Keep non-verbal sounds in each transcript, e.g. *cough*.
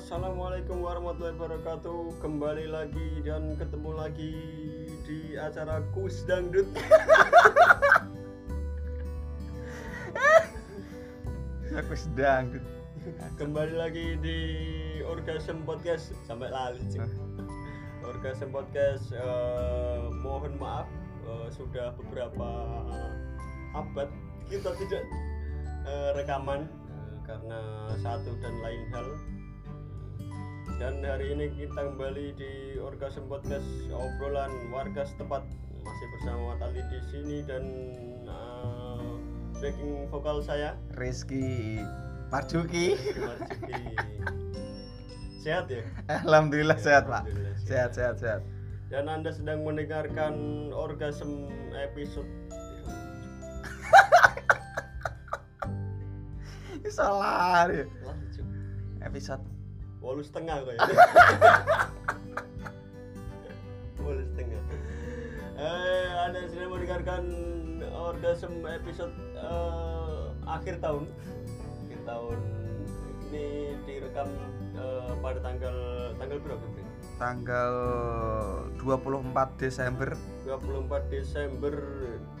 Assalamualaikum warahmatullahi wabarakatuh. Kembali lagi dan ketemu lagi di acara Kus Dangdut. Aku sedang Kembali lagi di Orgasm Podcast. Sampai lali cik. Orgasm Podcast eh, Mohon maaf eh, Sudah beberapa abad Kita tidak eh, rekaman Karena satu dan lain hal dan hari ini kita kembali di Orgasm Podcast obrolan warga setempat. Masih bersama Tali di sini dan uh, backing vokal saya. Rizky Marjuki. Rizky Marzuki. sehat ya? Alhamdulillah sehat pak. Sehat sehat. sehat dan anda sedang mendengarkan Orgasm episode *laughs* Salah ya. Episode Walu setengah kok ya. *laughs* Walu setengah. Eh, Anda sedang mendengarkan orgasm episode eh, akhir tahun. Akhir tahun ini direkam eh, pada tanggal tanggal berapa? Bro? tanggal 24 Desember 24 Desember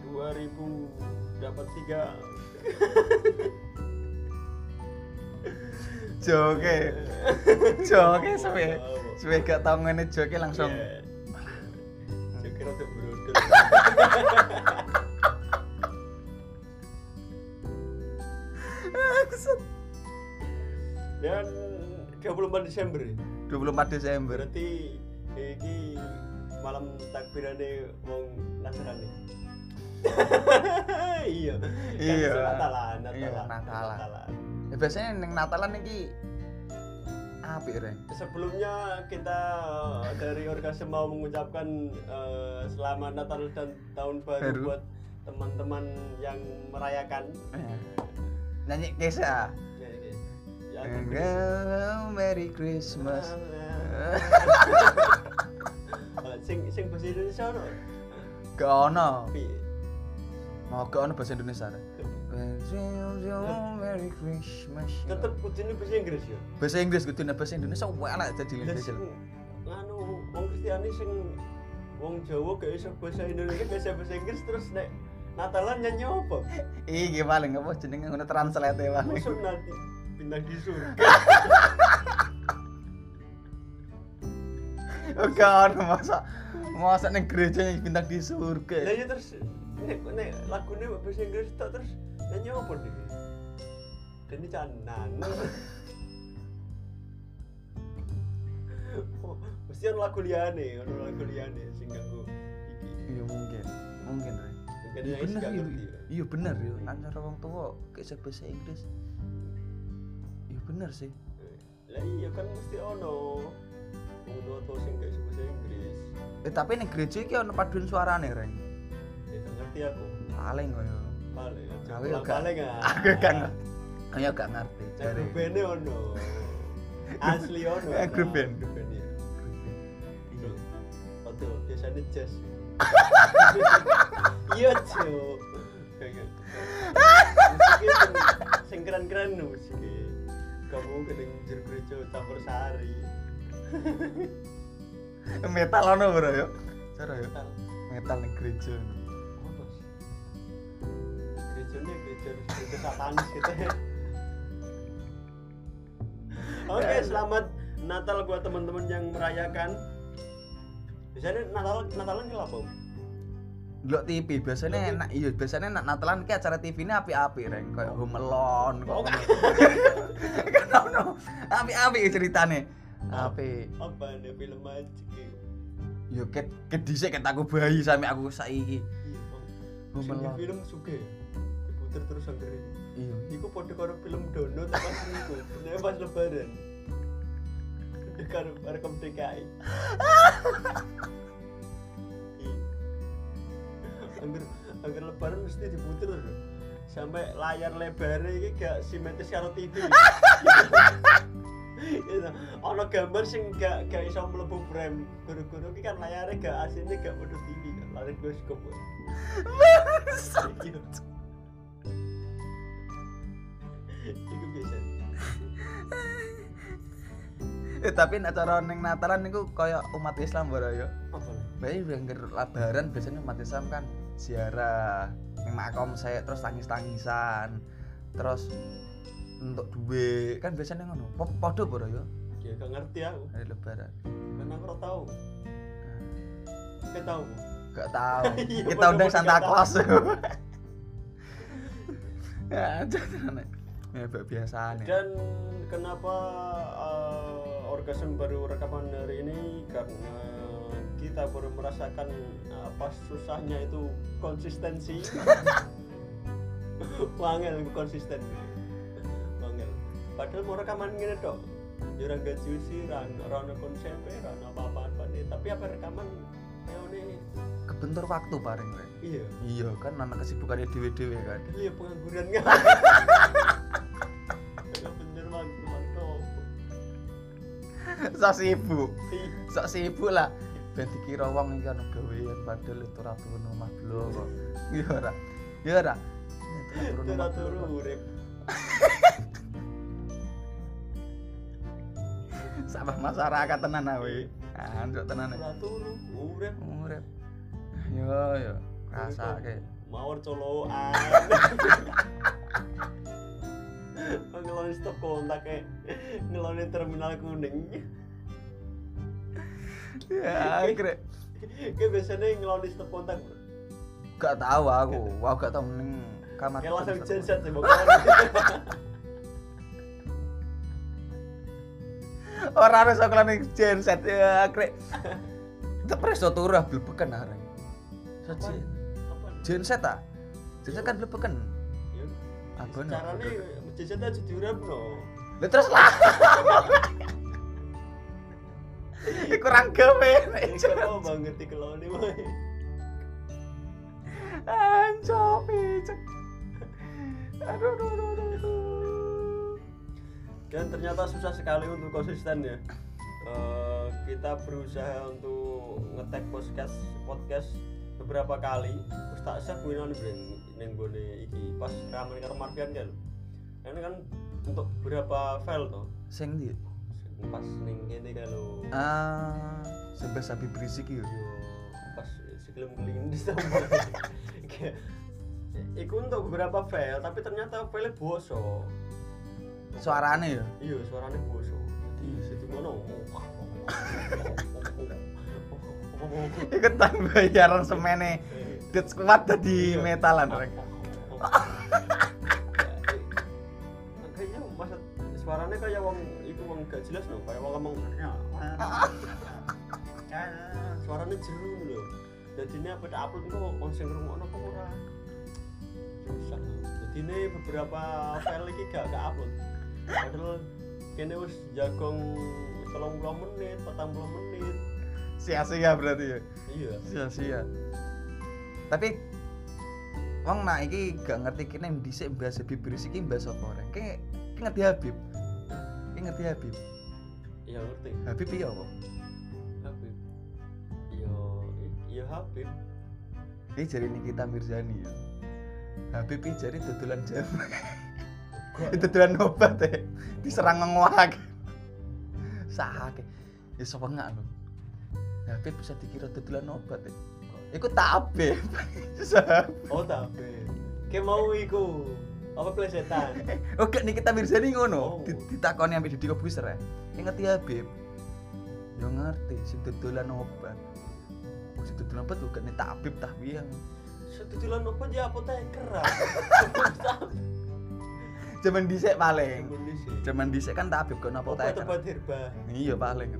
2023 *laughs* Joke *laughs* Joke suwe Suwe gak tau ngene joke langsung Yeah. Kira untuk brodol. Dan 24 Desember ya? 24 Desember berarti iki malam takbirane wong Nasrani. *laughs* iya. Kan Iya. iso Natalan, Iya, Natalan. Natalan. Ya, Biasanya neng Natalan iki Apik Reng Sebelumnya kita dari Orgasm mau mengucapkan eh, selamat Natal dan tahun baru, Baru. buat teman-teman yang merayakan. Eh, Nyanyi kisah Ya, ini. Ya, Hello, Merry Christmas *laughs* Oh, sing sing bahasa Indonesia ono. Gak ono? Mau gak ono bahasa Indonesia Merry Christmas Tetep kudune bahasa Inggris ya. Bahasa Inggris kudu bahasa Indonesia Lah Indonesia sing anu wong Kristiani sing wong Jawa gak iso bahasa Indonesia gak iso bahasa Inggris terus nek Natalan nyanyi apa? Iki paling apa jenenge ngono translate paling Masuk nanti pindah di surga. *laughs* Gak ono masa masa neng gereja yang bintang di Lah surga ya terus nek nek lagune bahasa Inggris tok terus nyanyi apa nih? Deni canan. *laughs* Oh, mesti ono lagu liyane, ono lagu liyane sing ganggu iki. Iya mungkin mungkin Reng Mungkin Iya bener gak iya ngerti. ya. iya bener ya antara wong tua kayak bahasa Inggris iya bener sih Lah iya kan mesti ono. Wong tua-tua sing gak iso bahasa Inggris. eh tapi ning gereja iki ono paduan suarane reng Ya ngerti aku. paling koyo Paling aja. Aku Pulang gak- paling aku gak ngerti gak grup band ono. Asli ono. Eh, grup band. Grup band ya. Iya. Betul, biasanya jazz. Jo. Kayak. Musiknya sing- keren-keren no musiknya. Kamu kadang jero gereja campur sari. metal ono bro yo cara yo metal ning gereja Gereja satanis gitu ya. *laughs* Oke, selamat Natal buat teman-teman yang merayakan. Biasanya Natal Natalan ke apa? Delok TV biasanya Delok enak iya biasanya nak Natalan ki acara TV ini api-api reng kayak Home Alone Oh, kok kan ono api-api ceritane api Apa nih film aja gitu. yo ket ket dhisik ket aku bayi sampe aku saiki Iya. Home Alone film suge. Diputer terus anggar iya Iku padha karo film Dono pas niku. Nek pas lebaran. Karo rekam DKI. Iya. Angger angger lebaran mesti diputer terus. Sampai layar lebar iki gak simetris karo TV. Gitu. Ono gambar sing gak gak iso mlebu frame. Guru-guru iki kan layarnya gak asine gak padha TV kan. Layar bioskop. Iya. Iku biasa. *laughs* Eh, tapi nek cara ning Natalan niku kaya umat Islam bara ya. apa? Bayi bangger lebaran biasanya umat Islam kan ziarah ning makom saya terus tangis-tangisan. Terus untuk duit kan biasanya ngono. Po- Podo bara ya ya gak ngerti aku hari lebaran. karena aku ora tahu kita tahu Gak tahu. *laughs* Iya, Kita undang bener-bener Santa gak. Claus. *laughs* ya, jangan Ya, biasa nih. dan kenapa uh, orgasme baru rekaman hari ini? Karena kita baru merasakan apa susahnya itu konsistensi. *laughs* Wangel konsisten. Wangel padahal mau rekaman gini dok. Ya orang gak juicy ran rana konsep rana apa apa apa nih tapi apa rekaman? Ya nih. Kebentur waktu paling iya. Iya kan anak kesibukannya dewe-dewe kan. iya pengangguran. nggak *laughs* Sok sibuk. Sok sibuk lah. Ben dikira wong iki ana gawean padahal itu ra turun omah blok kok. Iya ora. Iya ora. Turun omah kok. urip Sampah masyarakat tenan awe. Anjuk tenan. ya. ratu urip Urip. Yo yo. Rasake. mawar colokan *laughs* ngeloni stop kontak kayak ngeloni terminal kuning Ya, *laughs* kira kayak biasanya ngeloni stop kontak gak tahu aku. Aku gak tahu ning kamar. kayak langsung genset sih bukan *laughs* Ora harus aku ning genset ya, kira. Itu presto turu ah blebeken arek. Saji. apa Genset ah. Genset kan blebeken. ya Apa nih? Genset aja no Lah terus lah. *laughs* Iku kurang gawe. Iku banget di keloni mah Anjop picek. Aduh, aduh, aduh, aduh, dan ternyata susah sekali untuk konsisten ya Eh, kita berusaha untuk ngetek podcast podcast beberapa kali terus tak sah gue nang neng iki pas ramen karo Marvian kan ini kan untuk beberapa file tuh Sing ndi? pas neng kene kalau Ah, sebab sapi berisik yo. pas sebelum kelingin di sama *laughs* Iku untuk beberapa file tapi ternyata file bosok Suarane yo. iya suaranya bosok jadi situ ngono Ikutan bayaran semene. Dit kuat dadi Iya. metalan rek. *laughs* gak jelas loh kayak wong ngomong suaranya jeru loh jadi ini apa upload kok wong sing ngrungokno kok ora susah jadi ini beberapa file lagi gak gak upload padahal kene wis jagong 30 menit 40 menit Sia-sia berarti ya. iya Sia-sia. Tapi Wong nak iki gak ngerti kene dhisik bahasa Habib berisik iki bahasa apa rek? Ki ngerti Habib. Ki ngerti Habib. iya ngerti Habib iya apa? Habib iya iya Habib Iki jari Nikita Mirzani ya. Habib iki jari dodolan jam. *laughs* dodolan obat ya. Diserang ngewak. Sahake. Ya sepengak lho. Habib bisa dikira dodolan obat ya. Iku tabib. *laughs* oh tapi kayak mau iku apa plesetan *laughs* Oke Nikita Mirzani ngono. Oh. Di- Ditakoni ambek Deddy Kobuser ya. Ngerti Habib. Ya ngerti sing dodolan obat. Oh, Sing dodolan obat bukan nih tabib tahwiyang. setujuan obat ya apoteker Zaman *laughs* *laughs* dhisik paling. Zaman dhisik kan tabib kok napa tak. obat herba Iya paling.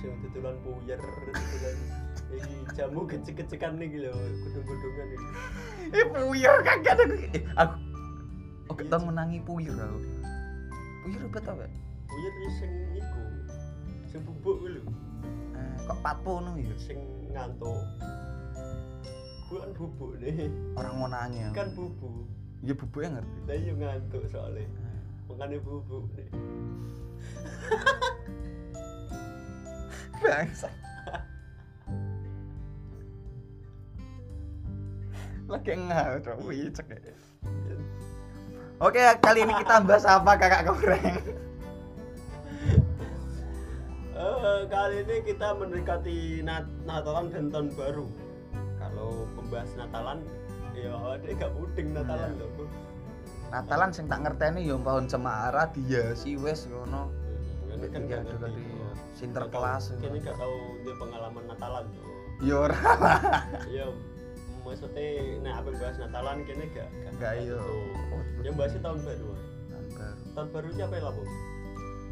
Sing tutulan puyer tutulan iki jamu kecek-kecekan nih lho gudung-gudungan iki Eh puyer kagak ada. Eh, aku Oh, Iya, kita Cik. menangi puyer aku. Obat apa? puyer iki sing iku sing bubuk lho Eh, kok patpo ngono ya? sing ngantuk bukan bubuk nih Orang mau nanya. kan bubuk Ya bubuknya ngerti. lah iya ngantuk soalnya makanya bubuk nih *laughs* Bangsa. Lagi ngau, wih cek ya. Oke, kali ini kita bahas apa kakak goreng? eh, kali ini kita mendekati Nat Natalan dan tahun baru. Kalau membahas Natalan, ya ada gak puding Natalan Iya. loh. Natalan sing tak ngerteni ya pohon cemara dihiasi wis ngono. Ini kan Iya, juga ngerti. di Oh. sinterklas. Kini gak tahu dia pengalaman Natalan tuh. Ya ora. Iya, maksudnya nah apa bahas Natalan kini gak Gak iya. Yang bahasnya tahun baru. Tahun baru. Tahun baru siapa yang lapo?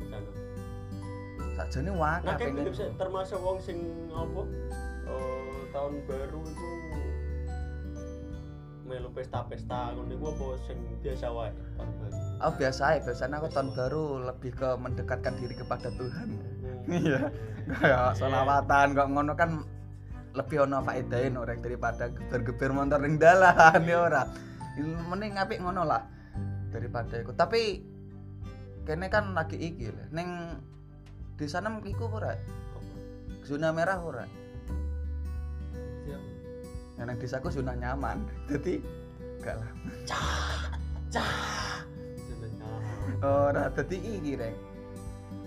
Sana. Sakjane wae Nah, pengen. termasuk wong sing apa? eh, tahun baru itu melu pesta-pesta ngono iku apa sing biasa wae tahun baru. Oh biasa ya, biasanya aku tahun baru lebih ke mendekatkan diri kepada Tuhan. Hmm. *laughs* Iya. Kayak selawatan kok ngono kan lebih ono faedahin orang daripada geber-geber motor ning dalan ya ora. Mending apik ngono lah daripada iku. Tapi kene kan lagi iki. Ning di sana iku ora zona merah ora. Yang nang desaku zona nyaman. *laughs* Jadi gak lah. Jenenge. Ora dadi iki rek.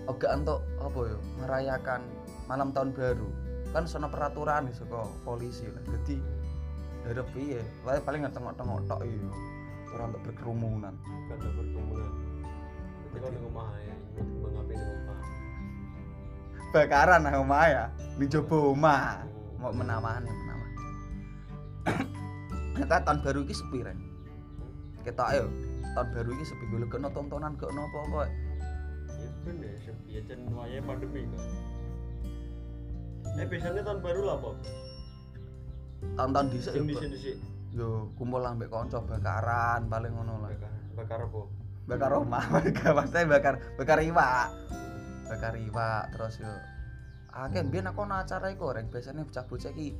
Oga untuk apa yo merayakan malam tahun baru. Kan sono peraturan nih saka polisi lah. Jadi ya piye? Paling tengok-tengok tok iya. Ora untuk berkerumunan. Kan ada berkerumunan. Kalau ning omah ya, nyuwun kembang api ning omah. Bakaran nang omah ya. Ning jobo omah. Mau menamaan ya menamah. Kita tahun baru iki sepi rek. Kita ayo tahun baru iki sepi golek kena tontonan gak ono apa-apa. Ya bener, sepi aja waya pandemi kan. Eh biasanya tahun baru lah, Bob. Tahun-tahun dhisik yo. di sini sih. Yo kumpul ambek kanca bakaran paling ngono lah. Bakar, bakar apa? bakar rumah bakar maksudnya bakar bakar iwak bakar iwak terus yo akeh mbiyen aku ana acara iku reng biasanya bocah-bocah iki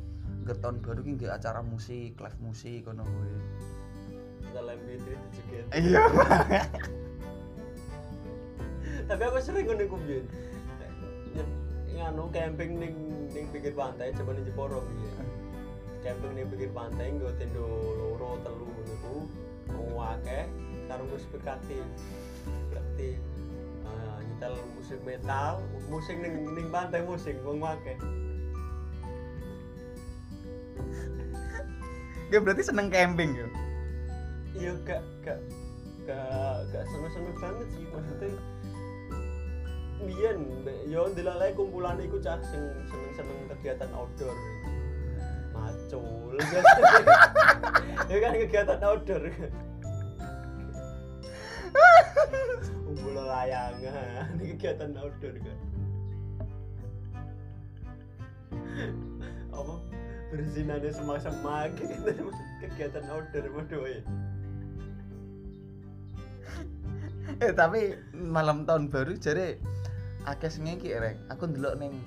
ngger tahun baru ki ngger acara musik live musik ngono kuwi Dalam bitri itu juga. iya Tapi aku sering ngono biyen. Nganu camping ning ning pinggir pantai coba ning Jeporo biyen. Camping ning pinggir pantai nggo tendo loro telu niku akeh karo musik kreatif. Kreatif. Ah, nyetel musik metal, musik ning ning pantai musik wong akeh. Gue berarti seneng camping yo Iya gak gak gak gak seneng-seneng banget sih maksudnya Biyen, yo ndelok kumpulan iku cah sing seneng-seneng kegiatan outdoor. Macul. *laughs* ya kan kegiatan outdoor. Kumpul layangan, kegiatan outdoor kan. Apa? Berzinane semak-semak gitu kegiatan outdoor waduh ya. eh tapi malam tahun baru jare akeh sing iki reng aku ndelok ning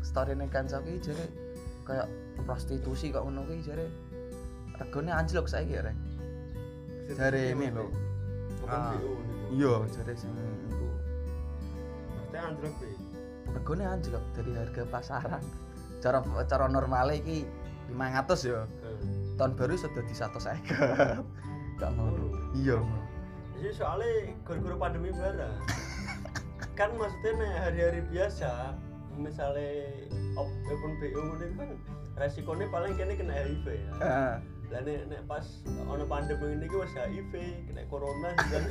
story ning kancaku iki jare kayak prostitusi kok ngono kuwi jare regane anjlok saiki reng Jare ini lho. Ah. Iya jare sing iku. Maksudnya anjlok be. regane anjlok dari harga pasaran. Cara cara normal iki 500 ya tahun baru sudah di 150 *laughs* gak ngono iya Jadi soalnya gara-gara pandemi barang. Kan maksudnya hari-hari biasa misalnya op open BO iku kan resikonya paling kene kena HIV ya. Heeh. Lah nek nek pas ono pandemi ini wis HIV, kena corona *laughs* kan.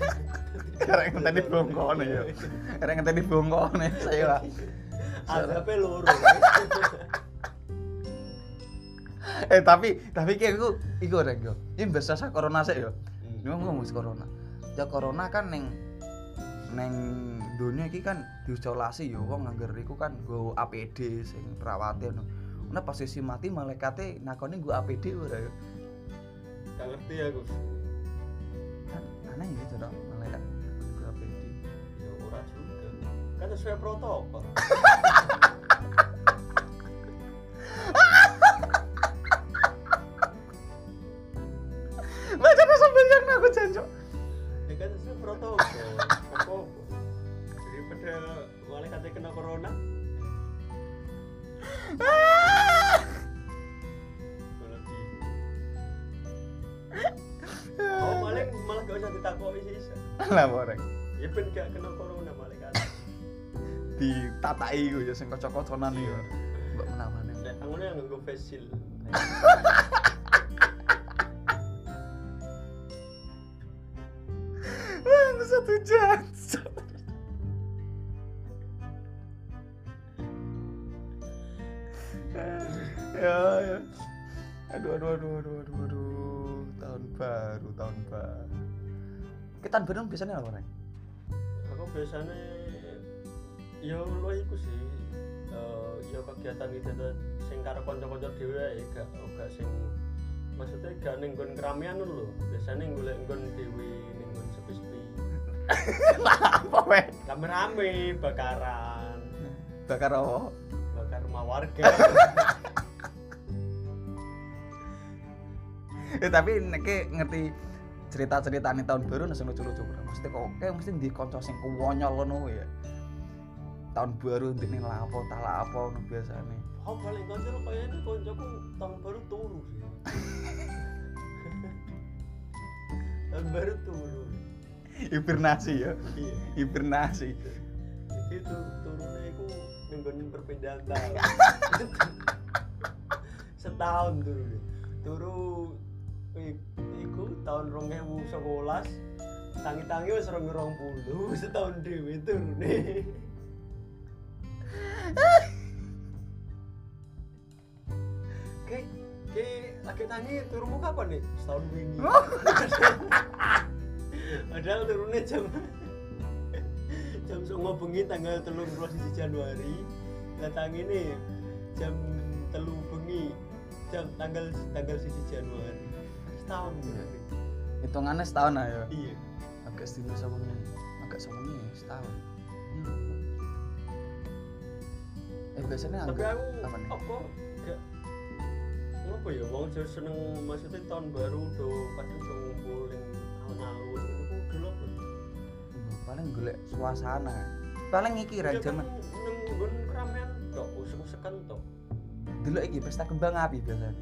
Karek ngenteni bongkone ya. Karek ngenteni bongkone saya. *laughs* Azabe loro. Eh tapi tapi kayak iku iku rek yo. Ini sa corona sik yo. Ini ngomong wis corona. Ya corona kan neng neng dunia iki kan diisolasi yo wong nganggur iku kan go APD sing perawate ngono. Nah posisi mati malaikate nakoni go APD ora yo. Gak ngerti aku. Kan aneh gitu dong malaikat go APD. Ya ora juga. Kan sesuai protokol. *laughs* ditatai iku ya sing kocok-koconan iku. Mbok menamane. Nek tangannya yang face shield. Wah, satu jam. ya, ya. Aduh, aduh, aduh, aduh, aduh, aduh. Tahun baru, tahun baru. Kita tahun baru biasanya apa, Reng? Aku biasanya ya lo iku sih. Eh ya kegiatan-kegiatan sing karo kanca-kanca dhewe gak gak sing maksudnya gak ning nggon keramaian lho. Biasanya golek nggon dhewe ning nggon sepi-sepi. Apa, weh? Rame-rame bakaran, Bakar apa? bakar rumah warga. ya tapi nek ngerti cerita-cerita nih tahun baru nasi lucu-lucu. Mesti kok kayak mesti di konco sing kuwonyol ngono ya. Tahun baru ndekne lapo tak lapo biasane. Oh paling kanca kayaknya kancaku tahun baru turu sih. *laughs* tahun baru turu. Hibernasi ya. Iya. Hibernasi. Jadi tu turunnya itu mingguan perpindahan tahun. *laughs* Setahun turu. Turu iku tahun 2011 tangi-tangi wis 2020 setahun dhewe turune. Lagi tangi turumu kapan nih? Setahun wingi. *laughs* Padahal turunnya jam *laughs* jam songo bengi tanggal telung siji Januari. Datang ini jam telu bengi jam tanggal tanggal siji Januari. Setahun berarti. Hitungannya setahun ayo. Iya. Agak sedih sama ini. Agak sama ini setahun. Hmm. Eh biasanya Tapi aku apa nih? apa apa ya wong jauh seneng maksudnya tahun baru do kadang do ngumpul ning alun-alun itu dulu apa? Paling golek suasana. Paling iki ra Ya kan jaman. neng nggon keramaian tok usuk-usukan tok. Dulu iki pesta kembang api biasanya.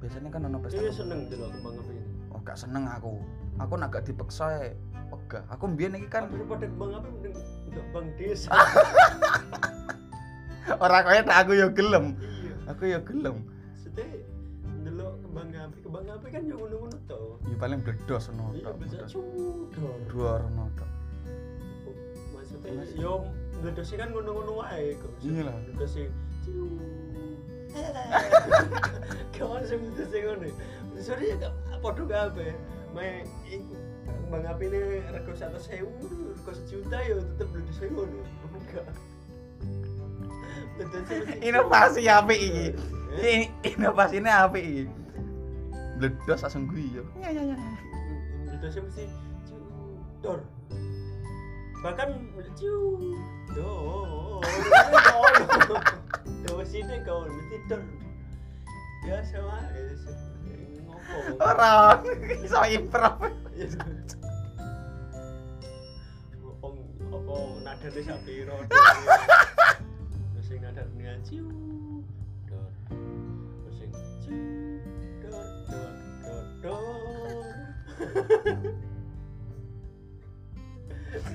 Biasanya kan ono pesta. Iya seneng dulu kembang api. Oh, gak seneng aku. Aku nak gak dipaksa ya. Pegah. Aku mbiyen iki kan daripada kembang api mending bang desa. *laughs* ora kaya tak aku ya gelem. Iya. Aku ya gelem. Maksudnya dulu kembang api, kembang api kan yang ngono-ngono tok. Ya paling bledos ono Iya bisa cudor. Dua ono tok. Maksudnya yo ngedosnya kan ngono-ngono wae kok. Iya lah. Ciu. *laughs* Kawan sing ngedosnya ngono. Sorry ya padha kabeh. Mae iku kembang api ini rego 100.000, rego sejuta yo tetep ngedosnya ngono. Enggak. Inovasi apik iki. Eh? Ini inovasinya apik iki. Bledos langsung guyu. Ya ya ya. Ngedosnya mesti dor. Bahkan ciu do. Do sini kau mesti dor. Ya sama ngopo. Ora iso improv. Ngopong apa nadane sak piro. *laughs* Nadane ciu dor. Terus ciu dor dor dor dor.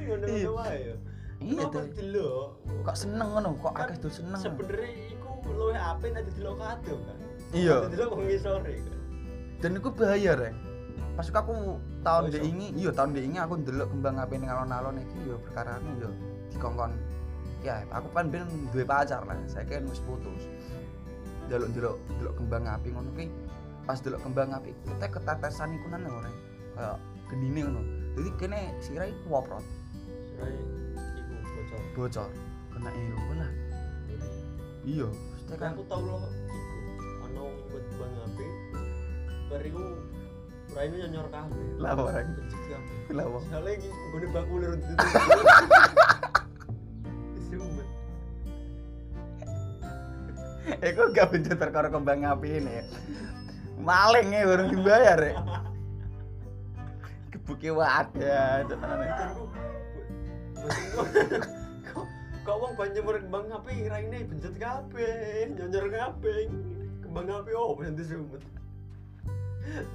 Ngono-ngono wae ya. Iya tuh. delok? Kok seneng ngono? Kok Kan akeh tuh seneng. Sebenarnya iku luwih apik nek delok kadung kan. Iya. Delok wong ngisore kan. Dan iku bahaya, Reng. Pas aku tahun Oh, iso. ini, iya tahun ini aku ndelok kembang api ning alon-alon iki yo perkarane yo dikongkon ya aku kan ben duwe pacar lah saya kan wis putus. Delok delok delok kembang api ngono ki pas delok kembang api kita ketetesan iku nang ora kayak genine ngono. Jadi kene sirai woprot Sirai iku bocor. bocor. Kena ilmu lah. Iya. Mesti Kan aku tau loh iku ana wong wit bang api. Bariku raine nyor kabeh. lah orang lah wong Soalnya iki nggone bakulir *laughs* Eko gak benjot terkoro kembang api ini. Maling ya baru dibayar ya. Kebuki wadah. Ya. Kok wong banyu murid kembang api ini pencet kabeh, nyonyor kabeh. Kembang api oh nanti sumet.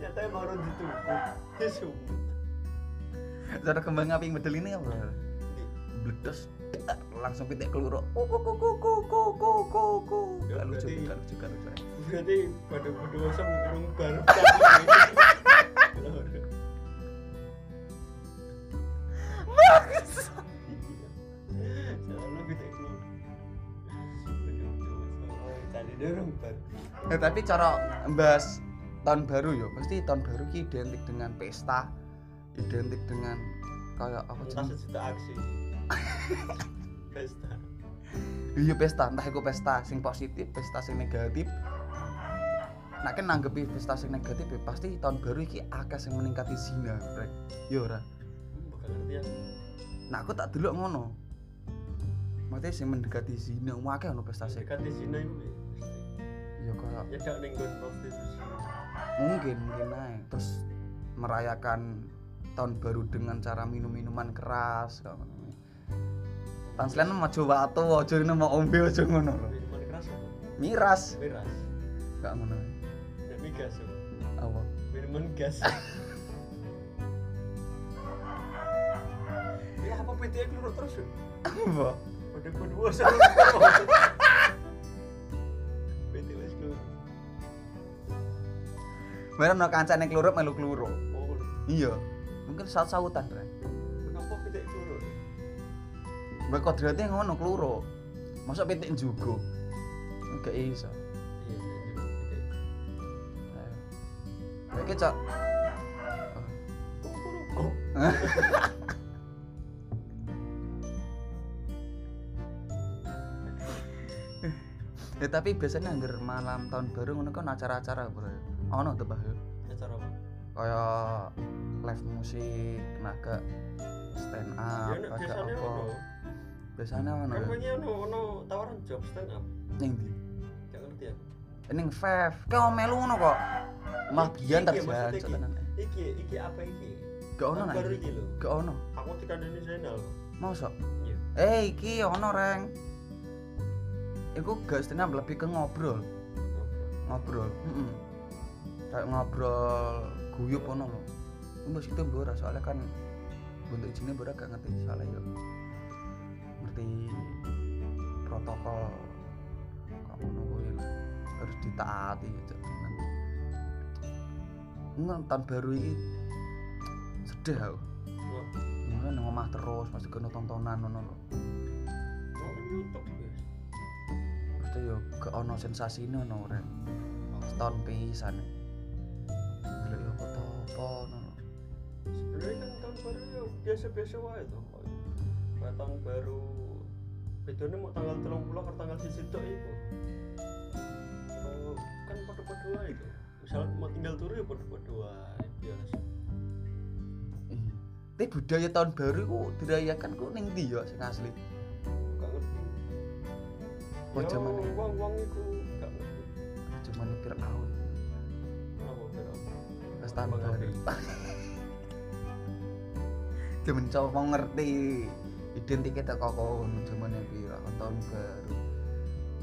Nyata baru ditutup. Disumet. Cara kembang api bedel ini apa? Bledos langsung pitik keluro kuku kuku kuku kuku kuku gak lucu gak lucu gak lucu. berarti pada berdua asam burung baru *laughs* bagus ya, tapi cara bahas tahun baru ya pasti tahun baru ki identik dengan pesta identik dengan kayak apa sih? sudah aksi. *laughs* pesta. Iya pesta. Entah itu pesta sing positif pesta sing negatif. Nak kan nanggepi pesta sing negatif ya pasti tahun baru iki akeh sing meningkati zina rek. Yo ora? Hmm, bakal ngerti ya nah aku tak delok ngono. Maksudnya sing mendekati zina, akeh ono pesta sing dekat di sini itu ya kayak nyedak ning nggon prostitusi. Mungkin mungkin naik terus merayakan tahun baru dengan cara minum minuman keras ngono. Tanslen mau coba atau aja ini mau ombe aja ngono lho. apa Miras miras gak ngono. dan migas ya. Apa? minuman gas ya apa *laughs* PT keluar terus ya Apa? pada berdua sama PT *laughs* wis keluar Mereka no kancane keluruk melu keluro. oh Iya. Mungkin saut-sautan rek. Mbak kodratnya ngono keluro. Masa pitik juga. Enggak iso. iya Ayo. Kayak cok. kok kok *laughs* Ya tapi biasanya anggar malam tahun baru ngono kan acara-acara bro. Ono tuh bah. acara apa Kayak live musik, naga stand up, ya agak biasanya apa. Biasanya ono. ya. banyak ono ono tawaran job stand up Ning ndi? gak ngerti ya Ning Fev. Kau melu ngono kok. Biyen iki terjadi iki. tenan. iki iki apa iki Gak ono nak. baru iki lho Gak ono. aku dikandani Zainal Mosok. iya Eh iki ono reng. Iku gak stand up lebih ke ngobrol. ngobrol mm kayak ngobrol guyup ono lho mbok situ mbok ora soalnya kan bentuk jenenge mbok ora gak ngerti soalnya yo ngerti protokol kamu lho. harus ditaati gitu Nggak, tahun baru ini sedih aku Mungkin nang omah terus masih kena tontonan ngono lho. mau YouTube guys Mesti yo gak ono sensasine ono rek. Setahun pisan. Delok yo foto apa ngono. sebenarnya kan tahun baru ya biasa-biasa wae tuh kayak tahun baru bedanya mau tanggal telung pulau atau tanggal sisi ya, kan itu itu kan pada pada itu. Misalnya mau tinggal turu ya pada itu biasa. Tapi budaya tahun baru ku dirayakan ku neng di ya sing asli? Gak ngerti. Kok ya, zaman ini uang uang itu gak ngerti. zaman itu kenapa tahun baru. zaman *laughs* cowok ngerti identik kita kok kono cuman pira kan tahun baru.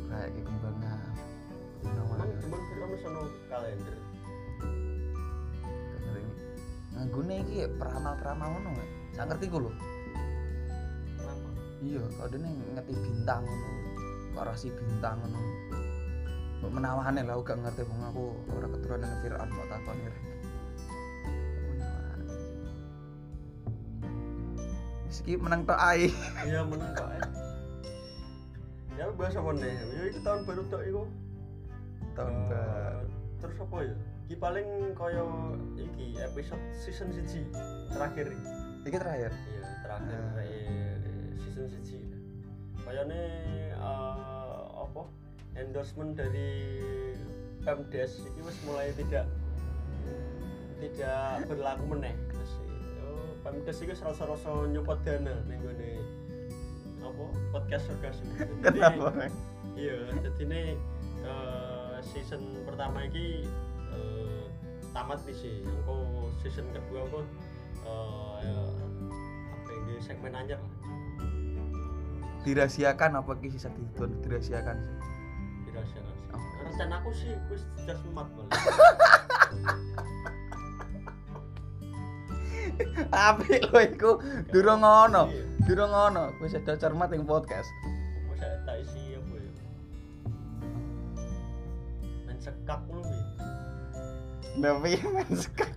Kayak iki kembangan. emang Namanya. cuman film sono kalender Nganggone iki ya peramal-peramal ngono ya. Sak ngerti ku lho. Iya, kalau dene ngerti bintang ngono. Kok rasi bintang ngono. Mbok menawahane lah gak ngerti wong aku ora keturunan Firaun kok takoni rek. Iki menang tok ae. iya menang kok eh ya bahasa apa nih ya. Itu tahun baru tok itu Tahun Eh, baru. terus apa ya? Iki paling kaya iki episode season siji terakhir iki. Iki terakhir. iya terakhir eh, season siji. Kayaknya eh, apa? Endorsement dari Pemdes ini wis mulai tidak tidak berlaku meneh. Terus Pemdes iki rasa-rasa nyopot dana ning gone apa podcast *laughs* Jadi- Kenapa, iya jadi ini eh, season pertama ini eh, tamat nih sih. Aku season kedua aku eh, apa ini segmen anyar. Dirahasiakan apa ki sisa ditun dirahasiakan sih. dirahasiakan sih. Oh. rencana aku sih wis sudah semat malah *laughs* apik lho iku durung ngono Iya. durung ngono wis ada cermat ing podcast tak isi apa ya? Main sekak ngono piye? Tapi men sekak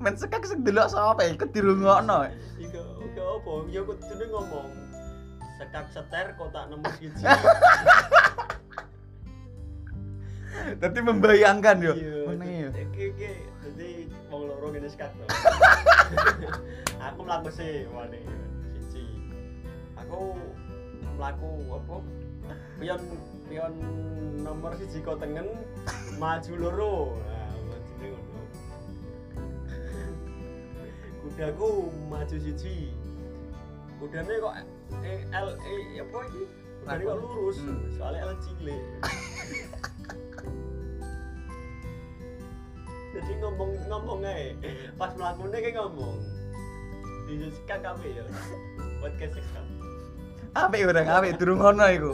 Men sekak sing delok sapa iku dirungokno Iku oke apa? Ya aku tuh ngomong sekak seter kotak nomor siji. *laughs* Dadi membayangkan yo Iya. ngene yo Iki iki dadi wong loro ngene sekak to. *laughs* Aku mlaku sih wane siji. Aku mlaku apa? Pion pion nomor siji tengen maju loro. Nah, ngono. Kudaku maju siji. Kudane kok eh, L E apa iki? Kudane kok lurus, Hmm. soalnya L cilik. *laughs* Jadi ngomong ngomong ae. Pas mlakune kayak ngomong. Di sekak kabeh ya. Podcast sekak. apik urang apik durung ngono iku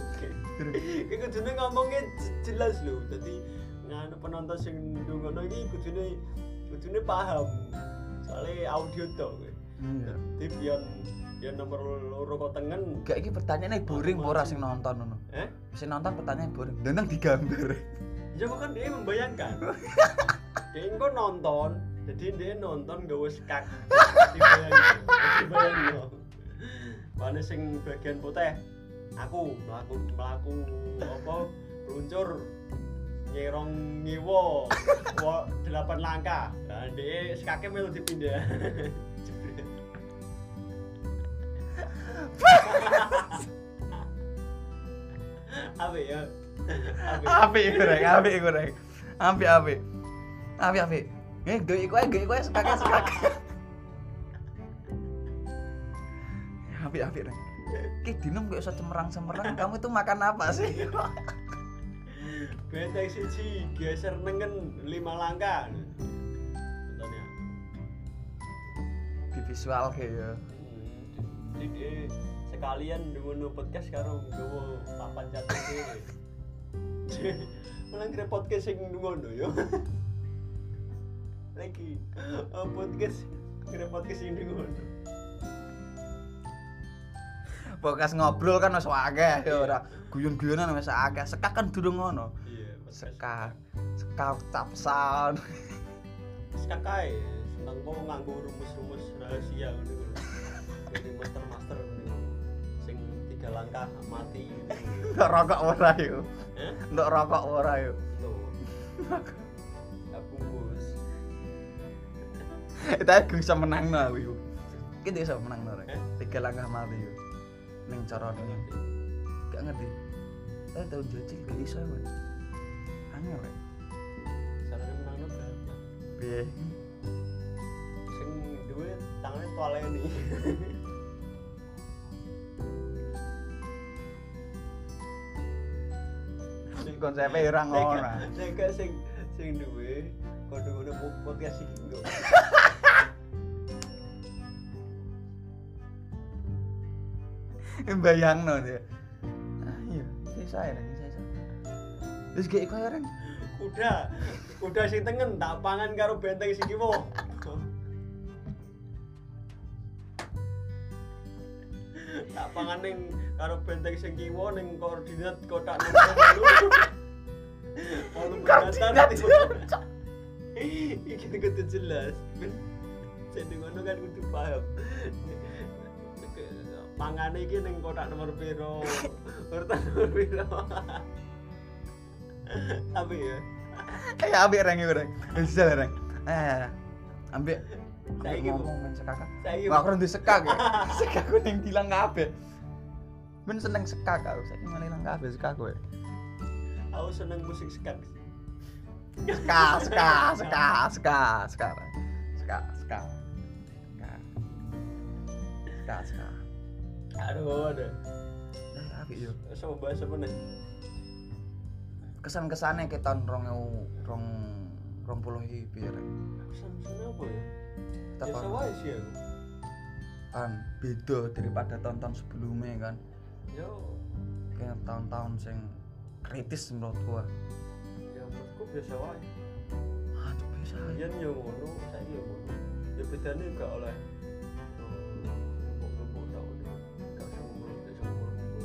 Durung. Iki kudune ngomongnya jelas lho. Dadi nganu penonton sing ndongono iki kudune kudune paham. Soalnya audio tok. kowe. Iya. Dadi pion nomor loro kok tengen. Gak iki pertanyaannya boring apa ora sing nonton ngono. Eh? Sing nonton pertanyaan boring. Denang digambar. Ya kan dia membayangkan. *laughs* dia kok nonton, jadi dia nonton gak wis kak. Mana sing bagian putih? Aku melaku melaku apa? Peluncur nyerong wa delapan langkah. Nah, dia sekake melu dipindah. Apa ya? Apa ya? Goreng, apik goreng. Apik apik. Abi abi. Gue gue gue gue gue sekakak sekakak. Api abi Ren. Ki dinum gue usah cemerang cemerang. Kamu itu makan apa sih? Beteng siji geser nengen lima langkah. Ya. Di visual kayak. Jadi sekalian dulu podcast sekarang dulu papan catat *laughs* malah podcast sing ngono yo lagi eh, podcast kira podcast sing ngono. Podcast ngobrol kan wis akeh ya ora guyon-guyonan wis akeh. Sekak kan durung ngono. Iya. Sekak. Sekak tap sound. Sekakai seneng kok nganggo rumus-rumus rahasia ngono iku. Jadi master-master ngono iku. Sing tiga langkah mati. Ndok rokok ora yo. Ndok rokok ora yo. Tuh. Ya *laughs* Kita bisa menang nih wih yuk. Kita bisa menang no. Tiga langkah mati yuk. Neng cara nih. Gak ngerti. Eh tahun jajil gak bisa man. Aneh rek. sekarang menang no berapa? Biye. Sing duwe tangannya tualnya nih. *laughs* konsepnya orang orang sing sing sing duwe kono-kono podcast iki *laughs* lho. *laughs* Bayangno dia. Ah iya, sisa ya, sisa. Terus gak ya Ren. Kuda, kuda sing tengen tak pangan karo benteng sing kiwa. tak pangan ning karo benteng sing kiwa ning koordinat kotak nomor Koordinat. Iki kudu jelas. Jadi ngono kan kudu paham. Mangane iki ning kotak nomor piro? *laughs* Urutan nomor piro? Apa ya? Eh ambek Ren iku Ren. Bisa lah Ren. Eh ambek Saiki, Bu. ngomong men sekak. Wah, aku rendu sekak ya. *laughs* Sekak aku ning dilang kabeh. Men seneng sekak aku, saiki malah ilang kabeh sekak kowe. Aku seneng musik skak. Ska, ska, ska, ska, ska, ska, ska, ska, ska, ska. Aduh, aduh. Eh, apik yo. Sama bahasa apa nih? Kesan-kesane ke tahun rong rong rong puluh iki piye Rek? Kesan-kesannya apa ya? Kita Biasa kan, wae sih aku. kan beda daripada tahun-tahun sebelumnya kan. Yo, Kayak tahun-tahun sing kritis menurut gua. ya menurutku biasa wae. Aduh, yen yo ngono saiki yo ngono ya bedane gak oleh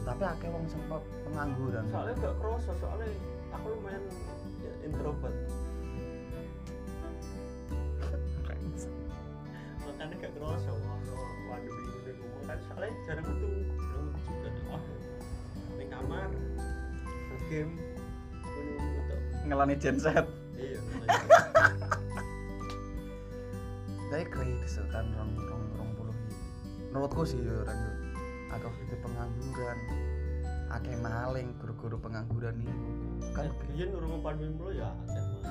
tapi akeh wong sempat pengangguran. Soalnya gak kerasa soalnya aku lumayan ya, introvert. Makanya gak kerasa waduh ini ngomong. Kan soalnya jarang metu jarang metu juga. Oh di kamar game ngelani genset iya tapi kritis kan rong rong rong puluh menurutku sih ya orang akeh itu pengangguran akeh maling guru-guru pengangguran itu kan biyen urung pandemi mulu ya akeh mah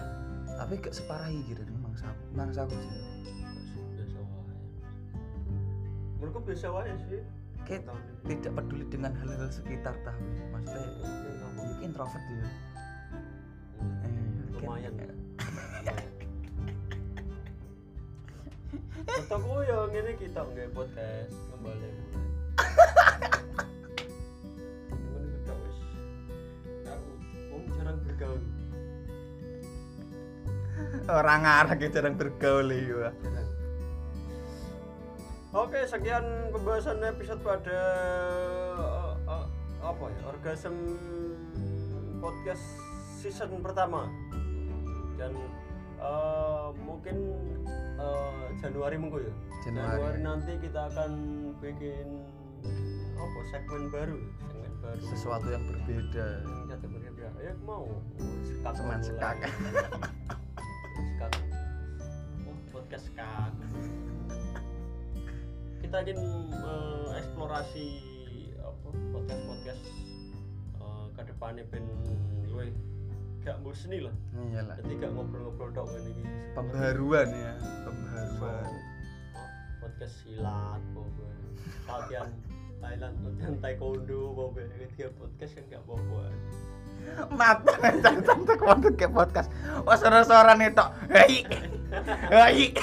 tapi gak separah iki nih mangsa mangsa aku sih. Biasa wae. Menurutku biasa wae sih. Kayak ini. tidak peduli dengan hal-hal sekitar tapi maksudnya ya introvert ya Eh, lumayan. Kayak- *laughs* Fotoku ya ngene kita nggak podcast kembali mulai. *laughs* bergaul. orang arah gitu jarang bergaul ya. Oke, sekian pembahasan episode pada eh, eh, apa ya? Orgasm podcast season pertama. Dan eh, mungkin eh, Januari minggu ya. Januari. nanti kita akan bikin apa segmen baru, segmen baru. sesuatu yang berbeda yang jatuh berbeda. Ya aku mau Cuman mulai. sekak. Sekak. Oh, podcast sekak. Kita ingin eh, eksplorasi apa podcast podcast ke depannya ben luwe gak bosen lah. iyalah Jadi gak ngobrol-ngobrol ngene iki. pembaruan ya pembaruan podcast silat pokoknya latihan Thailand latihan taekwondo pokoknya ketika podcast kan gak apa-apa. Mata jantan tak waktu ke podcast? Wah suara-suara nih tok hei. Hei.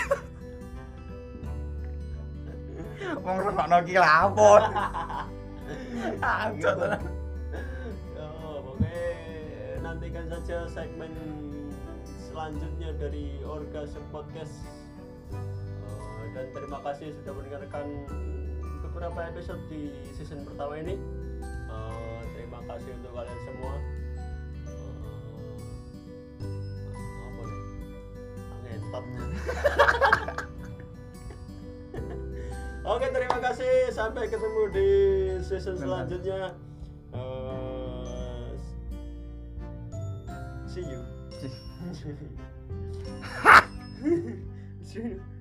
Wong rungokno ki lapor oh, pokoknya nantikan saja segmen selanjutnya dari Orgasm Podcast. Eh, dan terima kasih sudah mendengarkan beberapa episode di season pertama ini. Eh, terima kasih untuk kalian semua. Eh, apa nih? Ngentot *laughs* Oke terima kasih. Sampai ketemu di season selanjutnya. Eh, see you. See you *laughs*